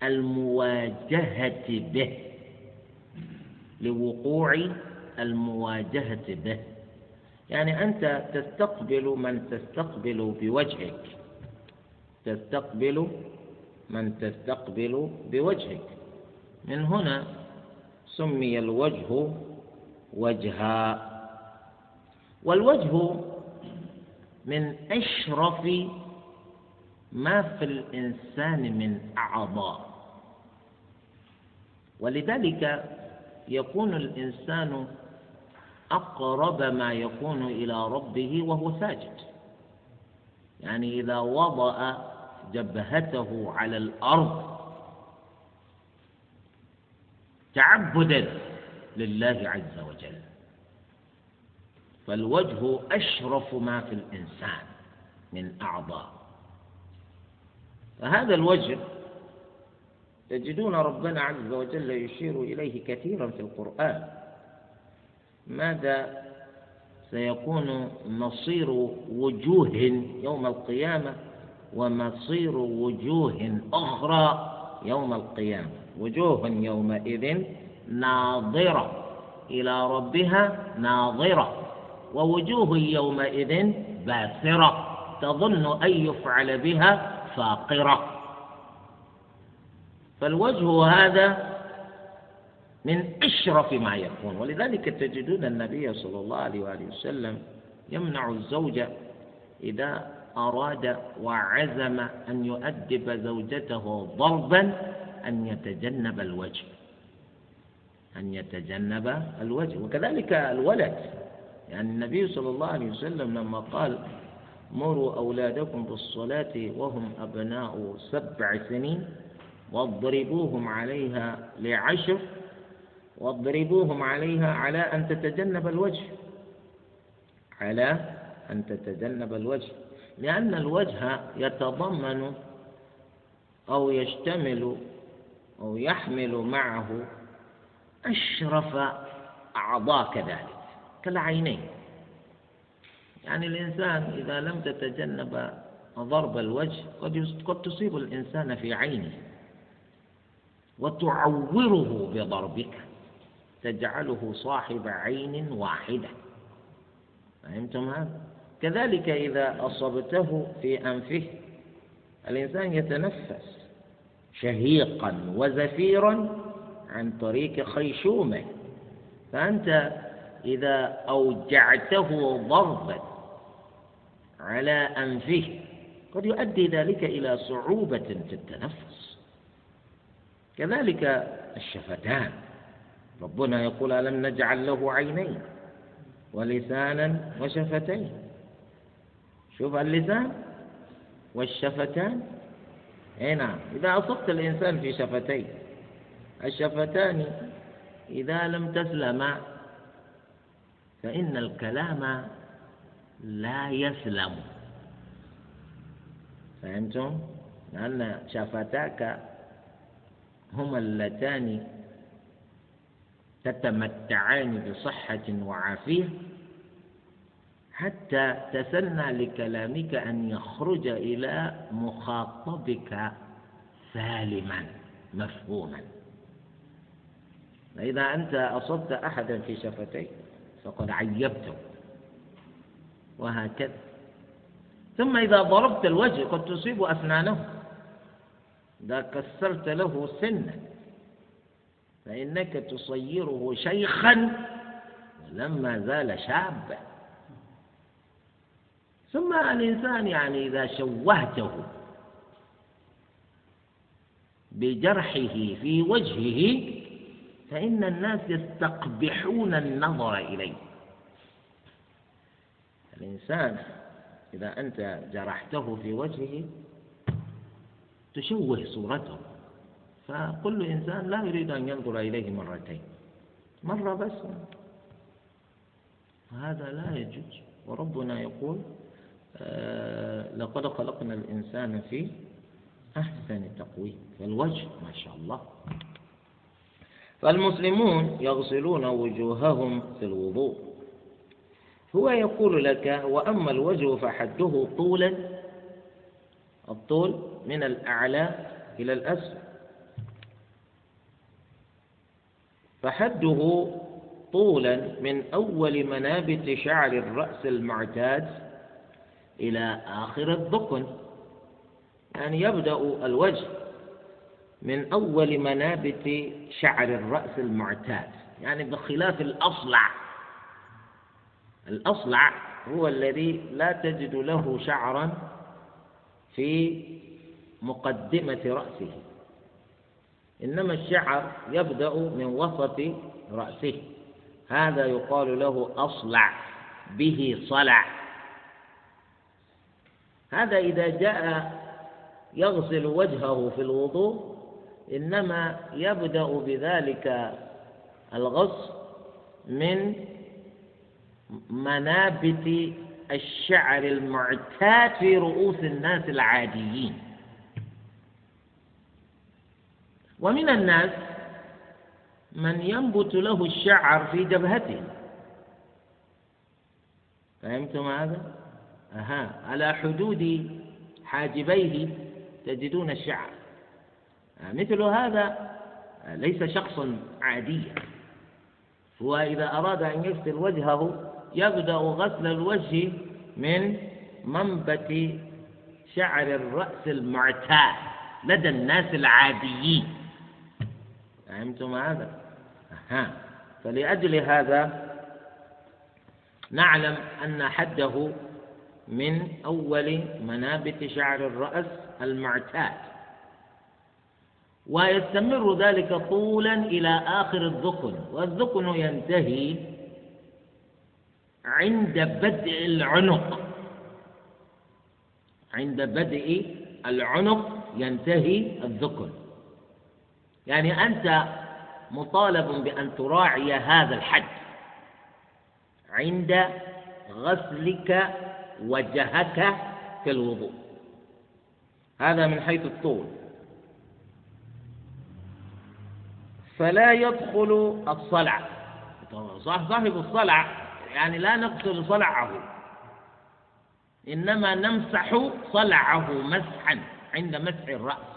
المواجهة به. لوقوع المواجهة به. يعني أنت تستقبل من تستقبل بوجهك. تستقبل من تستقبل بوجهك. من هنا سمي الوجه وجها. والوجه من أشرف ما في الإنسان من أعضاء. ولذلك يكون الإنسان أقرب ما يكون إلى ربه وهو ساجد. يعني إذا وضع جبهته على الأرض تعبدا لله عز وجل. فالوجه أشرف ما في الإنسان من أعضاء. فهذا الوجه تجدون ربنا عز وجل يشير إليه كثيرا في القرآن. ماذا سيكون مصير وجوه يوم القيامة ومصير وجوه أخرى يوم القيامة؟ وجوه يومئذ ناظرة إلى ربها ناظرة ووجوه يومئذ باسرة تظن أن يفعل بها فاقرة. فالوجه هذا من أشرف ما يكون. ولذلك تجدون النبي صلى الله عليه وآله وسلم يمنع الزوج إذا أراد وعزم أن يؤدب زوجته ضربا أن يتجنب الوجه. أن يتجنب الوجه. وكذلك الولد. يعني النبي صلى الله عليه وسلم لما قال مروا أولادكم بالصلاة وهم أبناء سبع سنين واضربوهم عليها لعشر واضربوهم عليها على أن تتجنب الوجه. على أن تتجنب الوجه. لأن الوجه يتضمن أو يشتمل أو يحمل معه أشرف أعضاء كذلك كالعينين. يعني الإنسان إذا لم تتجنب ضرب الوجه قد تصيب الإنسان في عينه وتعوره بضربك. تجعله صاحب عين واحدة. فهمتم هذا؟ كذلك إذا أصبته في أنفه الإنسان يتنفس شهيقا وزفيرا عن طريق خيشومه. فأنت إذا أوجعته ضربا على أنفه قد يؤدي ذلك إلى صعوبة في التنفس. كذلك الشفتان. ربنا يقول ألم نجعل له عينين ولسانا وشفتين؟ شوف اللسان والشفتان. اي نعم. إذا أصبت الإنسان في شفتيه الشفتان إذا لم تسلما فإن الكلام لا يسلم. فهمتم؟ لأن شفتاك هما اللتان تتمتعان بصحة وعافية حتى تسنى لكلامك أن يخرج إلى مخاطبك سالما مفهوما. فإذا أنت أصبت أحدا في شفتيه فقد عيبته وهكذا. ثم إذا ضربت الوجه قد تصيب أسنانه إذا كسرت له سنا فإنك تصيره شيخا ولما زال شابا ثم الإنسان يعني إذا شوهته بجرحه في وجهه فإن الناس يستقبحون النظر إليه. الإنسان إذا أنت جرحته في وجهه تشوه صورته. فكل إنسان لا يريد أن ينظر إليه مرتين. مرة بس. هذا لا يجوز. وربنا يقول آه لقد خلقنا الإنسان في أحسن تقويم. فالوجه ما شاء الله. فالمسلمون يغسلون وجوههم في الوضوء. هو يقول لك وأما الوجه فحده طولا. الطول من الأعلى إلى الأسفل. فحده طولا من أول منابت شعر الرأس المعتاد إلى آخر الذقن يعني يبدأ الوجه من أول منابت شعر الرأس المعتاد يعني بخلاف الأصلع. الأصلع هو الذي لا تجد له شعرا في مقدمة رأسه. إنما الشعر يبدأ من وسط رأسه. هذا يقال له أصلع به صلع. هذا إذا جاء يغسل وجهه في الوضوء إنما يبدأ بذلك الغسل من منابت الشعر المعتاد في رؤوس الناس العاديين. ومن الناس من ينبت له الشعر في جبهته. فهمتم هذا؟ أها. على حدود حاجبيه تجدون الشعر. مثل هذا ليس شخصا عاديا. هو إذا أراد أن يغسل وجهه يبدأ غسل الوجه من منبت شعر الرأس المعتاد لدى الناس العاديين. فهمتم هذا؟ ها فلأجل هذا نعلم أن حده من أول منابت شعر الرأس المعتاد. ويستمر ذلك طولا إلى آخر الذقن والذقن ينتهي عند بدء العنق. عند بدء العنق ينتهي الذقن. يعني أنت مطالب بأن تراعي هذا الحد عند غسلك وجهك في الوضوء. هذا من حيث الطول. فلا يدخل الصلع. صاحب الصلع يعني لا نغسل صلعه. إنما نمسح صلعه مسحا عند مسح الرأس.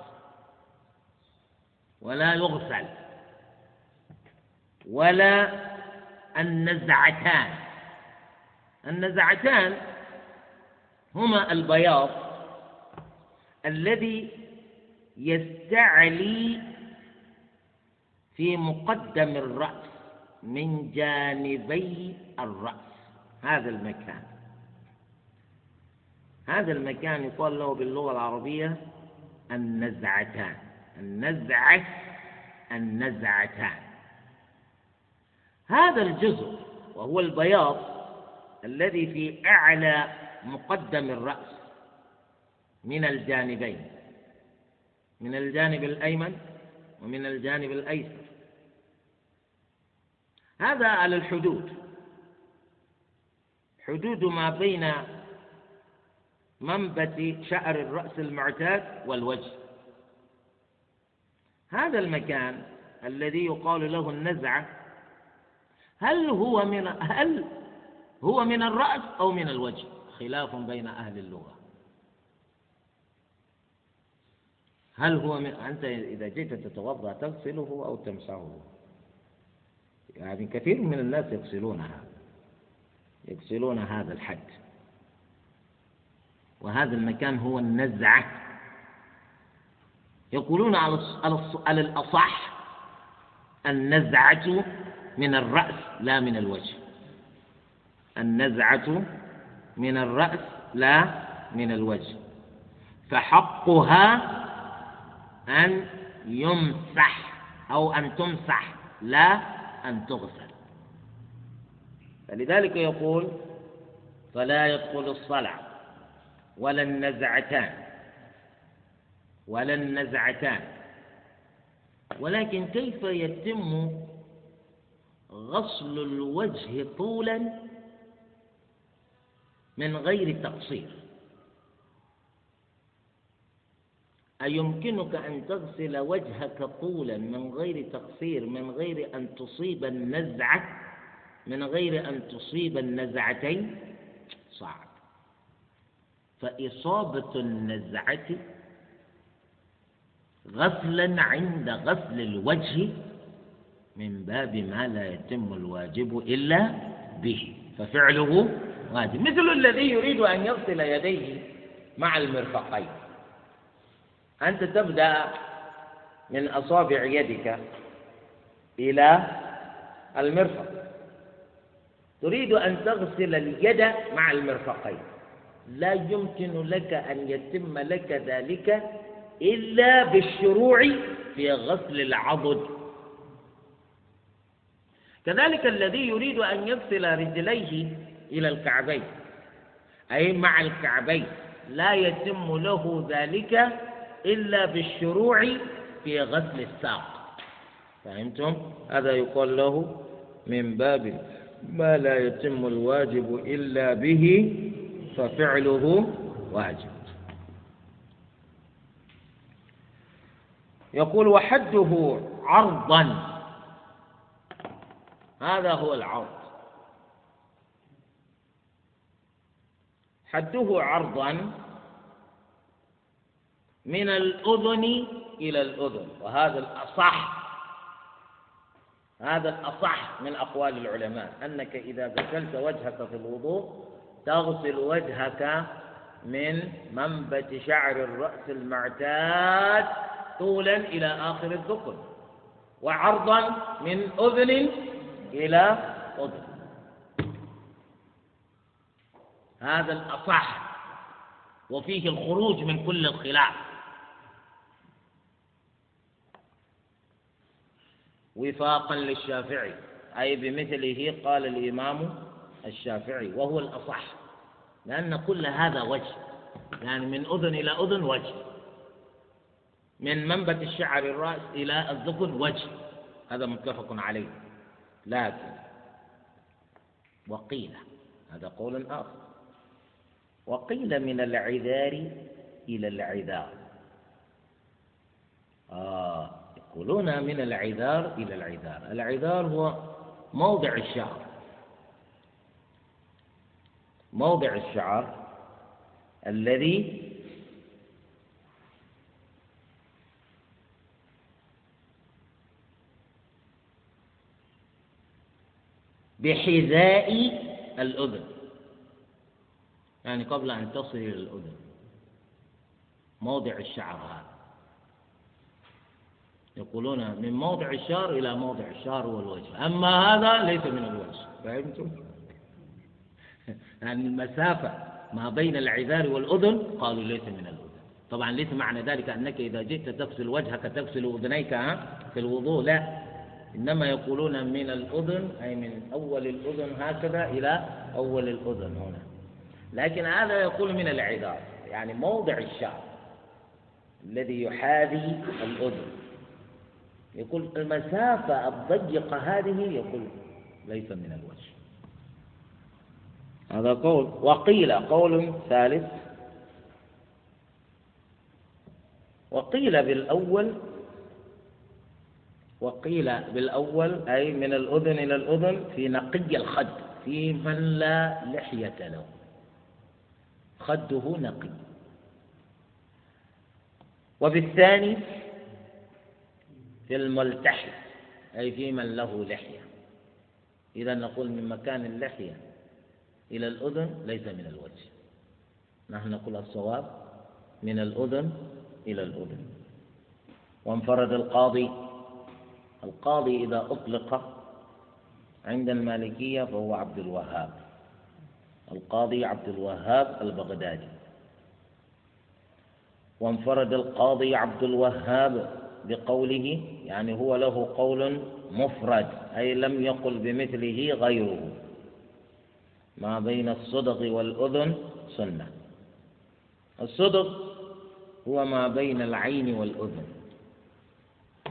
ولا يغسل ولا النزعتان. النزعتان هما البياض الذي يستعلي في مقدم الرأس من جانبي الرأس. هذا المكان. هذا المكان يقال له باللغة العربية النزعتان. النزعة النزعتان هذا الجزء وهو البياض الذي في أعلى مقدم الرأس من الجانبين من الجانب الأيمن ومن الجانب الأيسر. هذا على الحدود. حدود ما بين منبت شعر الرأس المعتاد والوجه. هذا المكان الذي يقال له النزعة. هل هو من هل هو من الرأس أو من الوجه؟ خلاف بين أهل اللغة. هل هو من أنت إذا جئت تتوضأ تغسله أو تمسحه. يعني كثير من الناس يغسلونها يغسلون هذا الحد. وهذا المكان هو النزعة. يقولون على على الأصح النزعة من الرأس لا من الوجه. النزعة من الرأس لا من الوجه. فحقها أن يمسح أو أن تمسح لا أن تغسل. فلذلك يقول فلا يدخل الصلع ولا النزعتان. ولا النزعتان ولكن كيف يتم غسل الوجه طولا من غير تقصير؟ أيمكنك أن تغسل وجهك طولا من غير تقصير من غير أن تصيب النزعة من غير أن تصيب النزعتين؟ صعب. فإصابة النزعة غسلا عند غسل الوجه من باب ما لا يتم الواجب إلا به. ففعله واجب. مثل الذي يريد أن يغسل يديه مع المرفقين. أنت تبدأ من أصابع يدك إلى المرفق. تريد أن تغسل اليد مع المرفقين. لا يمكن لك أن يتم لك ذلك إلا بالشروع في غسل العضد. كذلك الذي يريد أن يغسل رجليه إلى الكعبين أي مع الكعبين لا يتم له ذلك إلا بالشروع في غسل الساق. فهمتم؟ هذا يقال له من باب ما لا يتم الواجب إلا به ففعله واجب. يقول وحده عرضا. هذا هو العرض. حده عرضا من الأذن إلى الأذن وهذا الأصح. هذا الأصح من أقوال العلماء أنك إذا غسلت وجهك في الوضوء تغسل وجهك من منبت شعر الرأس المعتاد طولا إلى آخر الذقن وعرضا من أذن إلى أذن. هذا الأصح. وفيه الخروج من كل الخلاف. وفاقا للشافعي. أي بمثله قال الإمام الشافعي. وهو الأصح. لأن كل هذا وجه. يعني من أذن إلى أذن وجه. من منبت الشعر الرأس إلى الذقن وجه. هذا متفق عليه. لكن وقيل هذا قول آخر وقيل من العذار إلى العذار. آه يقولون من العذار إلى العذار. العذار هو موضع الشعر. موضع الشعر الذي بحذاء الأذن. يعني قبل أن تصل إلى الأذن. موضع الشعر هذا. يقولون من موضع الشعر إلى موضع الشعر والوجه. أما هذا ليس من الوجه. فهمتم؟ يعني المسافة ما بين العذار والأذن قالوا ليس من الأذن طبعا ليس معنى ذلك أنك إذا جئت تغسل وجهك تغسل أذنيك في الوضوء. لا. إنما يقولون من الأذن أي من أول الأذن هكذا إلى أول الأذن هنا. لكن هذا يقول من العذار يعني موضع الشعر الذي يحاذي الأذن. يقول المسافة الضيقة هذه يقول ليس من الوجه. هذا قول. وقيل قول ثالث. وقيل بالأول وقيل بالأول أي من الأذن إلى الأذن في نقي الخد في من لا لحية له. خده نقي. وبالثاني في الملتحي أي في من له لحية. إذا نقول من مكان اللحية إلى الأذن ليس من الوجه. نحن نقول الصواب من الأذن إلى الأذن. وانفرد القاضي القاضي إذا أطلق عند المالكية فهو عبد الوهاب. القاضي عبد الوهاب البغدادي. وانفرد القاضي عبد الوهاب بقوله يعني هو له قول مفرد أي لم يقل بمثله غيره. ما بين الصدغ والأذن سنة. الصدغ هو ما بين العين والأذن.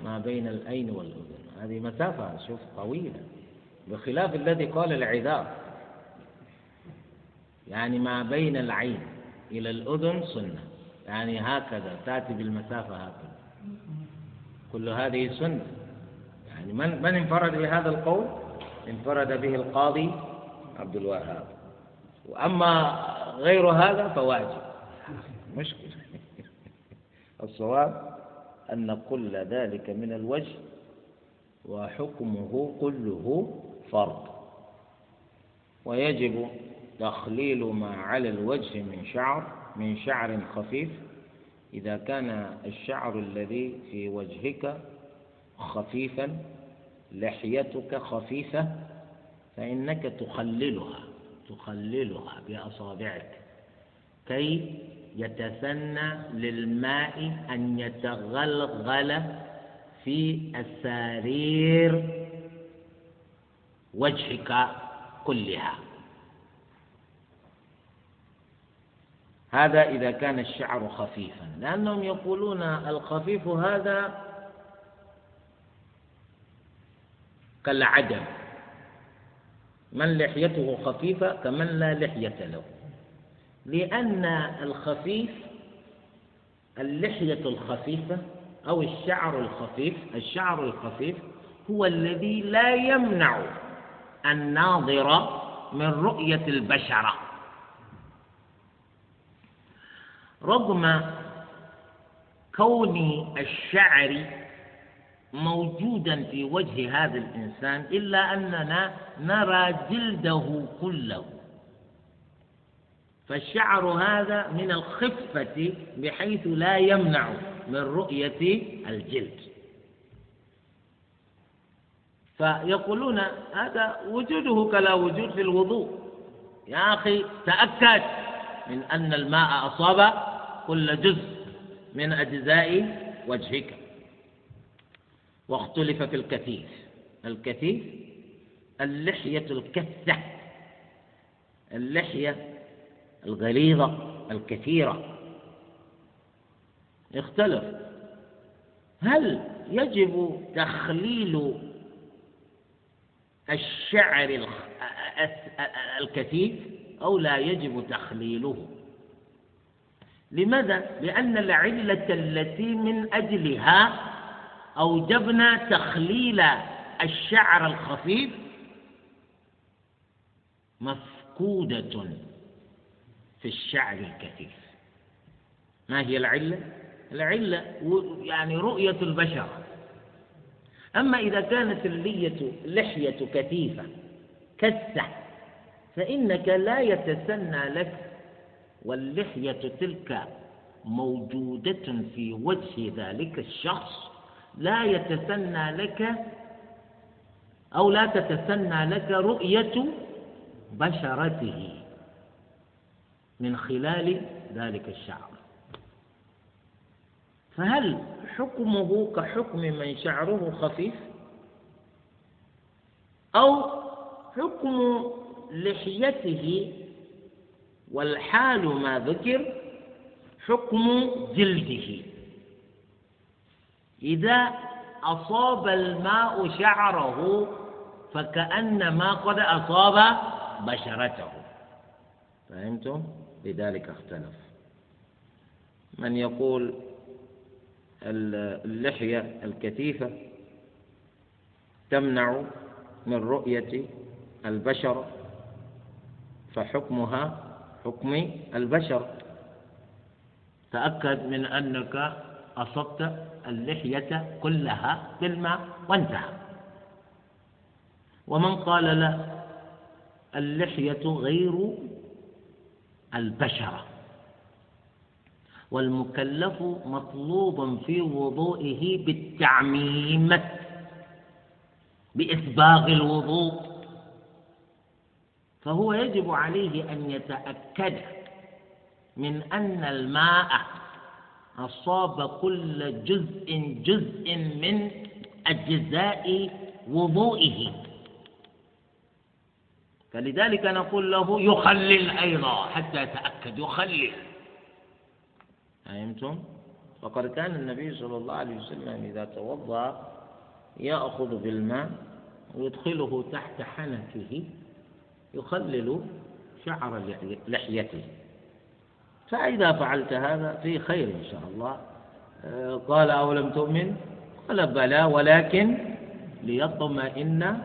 ما بين العين والأذن. هذه مسافة شوف طويلة. بخلاف الذي قال العذاب يعني ما بين العين إلى الأذن سنة. يعني هكذا تأتي بالمسافة هكذا. كل هذه سنة. يعني من من انفرد بهذا القول؟ انفرد به القاضي عبد الوهاب. وأما غير هذا فواجب. مشكلة. الصواب أن كل ذلك من الوجه وحكمه كله فرض. ويجب تخليل ما على الوجه من شعر من شعر خفيف. إذا كان الشعر الذي في وجهك خفيفا لحيتك خفيفة فإنك تخللها تخللها بأصابعك. كي يتسنى للماء أن يتغلغل في السرير وجهك كلها. هذا إذا كان الشعر خفيفا. لأنهم يقولون الخفيف هذا كالعدم. من لحيته خفيفة كمن لا لحية له. لأن الخفيف اللحية الخفيفة أو الشعر الخفيف الشعر الخفيف هو الذي لا يمنع الناظر من رؤية البشرة. رغم كون الشعر موجودا في وجه هذا الإنسان إلا أننا نرى جلده كله. فالشعر هذا من الخفة بحيث لا يمنع من رؤية الجلد. فيقولون هذا وجوده كلا وجود في الوضوء. يا أخي تأكد من أن الماء أصاب كل جزء من أجزاء وجهك. واختلف في الكثيف الكثيف اللحية الكثة. اللحية الغليظة الكثيرة. اختلف. هل يجب تخليل الشعر الكثيف أو لا يجب تخليله؟ لماذا؟ لأن العلة التي من أجلها أوجبنا تخليل الشعر الخفيف مفقودة. في الشعر الكثيف ما هي العلة؟ العلة يعني رؤية البشر. أما إذا كانت اللية لحية كثيفة كثة فإنك لا يتسنى لك واللحية تلك موجودة في وجه ذلك الشخص. لا يتسنى لك أو لا تتسنى لك رؤية بشرته. من خلال ذلك الشعر. فهل حكمه كحكم من شعره خفيف؟ أو حكم لحيته والحال ما ذكر حكم جلده؟ إذا أصاب الماء شعره فكأنما قد أصاب بشرته. فهمتم؟ لذلك اختلف. من يقول اللحية الكثيفة تمنع من رؤية البشر فحكمها حكم البشر. تأكد من أنك أصبت اللحية كلها بالماء وانتهى. ومن قال لا اللحية غير البشرة. والمكلف مطلوب في وضوئه بالتعميم بإسباغ الوضوء. فهو يجب عليه أن يتأكد من أن الماء أصاب كل جزء جزء من أجزاء وضوئه. فلذلك نقول له يخلل أيضا حتى يتأكد يخلل. فهمتم؟ وقد كان النبي صلى الله عليه وسلم إذا توضأ يأخذ بالماء ويدخله تحت حنكه يخلل شعر لحيته. فإذا فعلت هذا في خير إن شاء الله. قال أولم تؤمن؟ قال بلى ولكن ليطمئن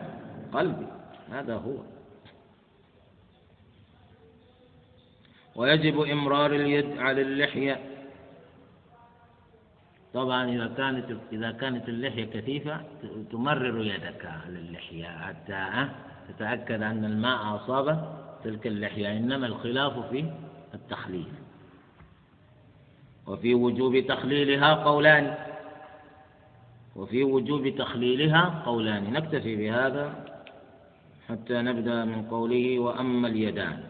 قلبي. هذا هو. ويجب إمرار اليد على اللحية. طبعا إذا كانت إذا كانت اللحية كثيفة تمرر يدك على اللحية حتى تتأكد أن الماء أصاب تلك اللحية. إنما الخلاف في التخليل. وفي وجوب تخليلها قولان. وفي وجوب تخليلها قولان. نكتفي بهذا حتى نبدأ من قوله وأما اليدان.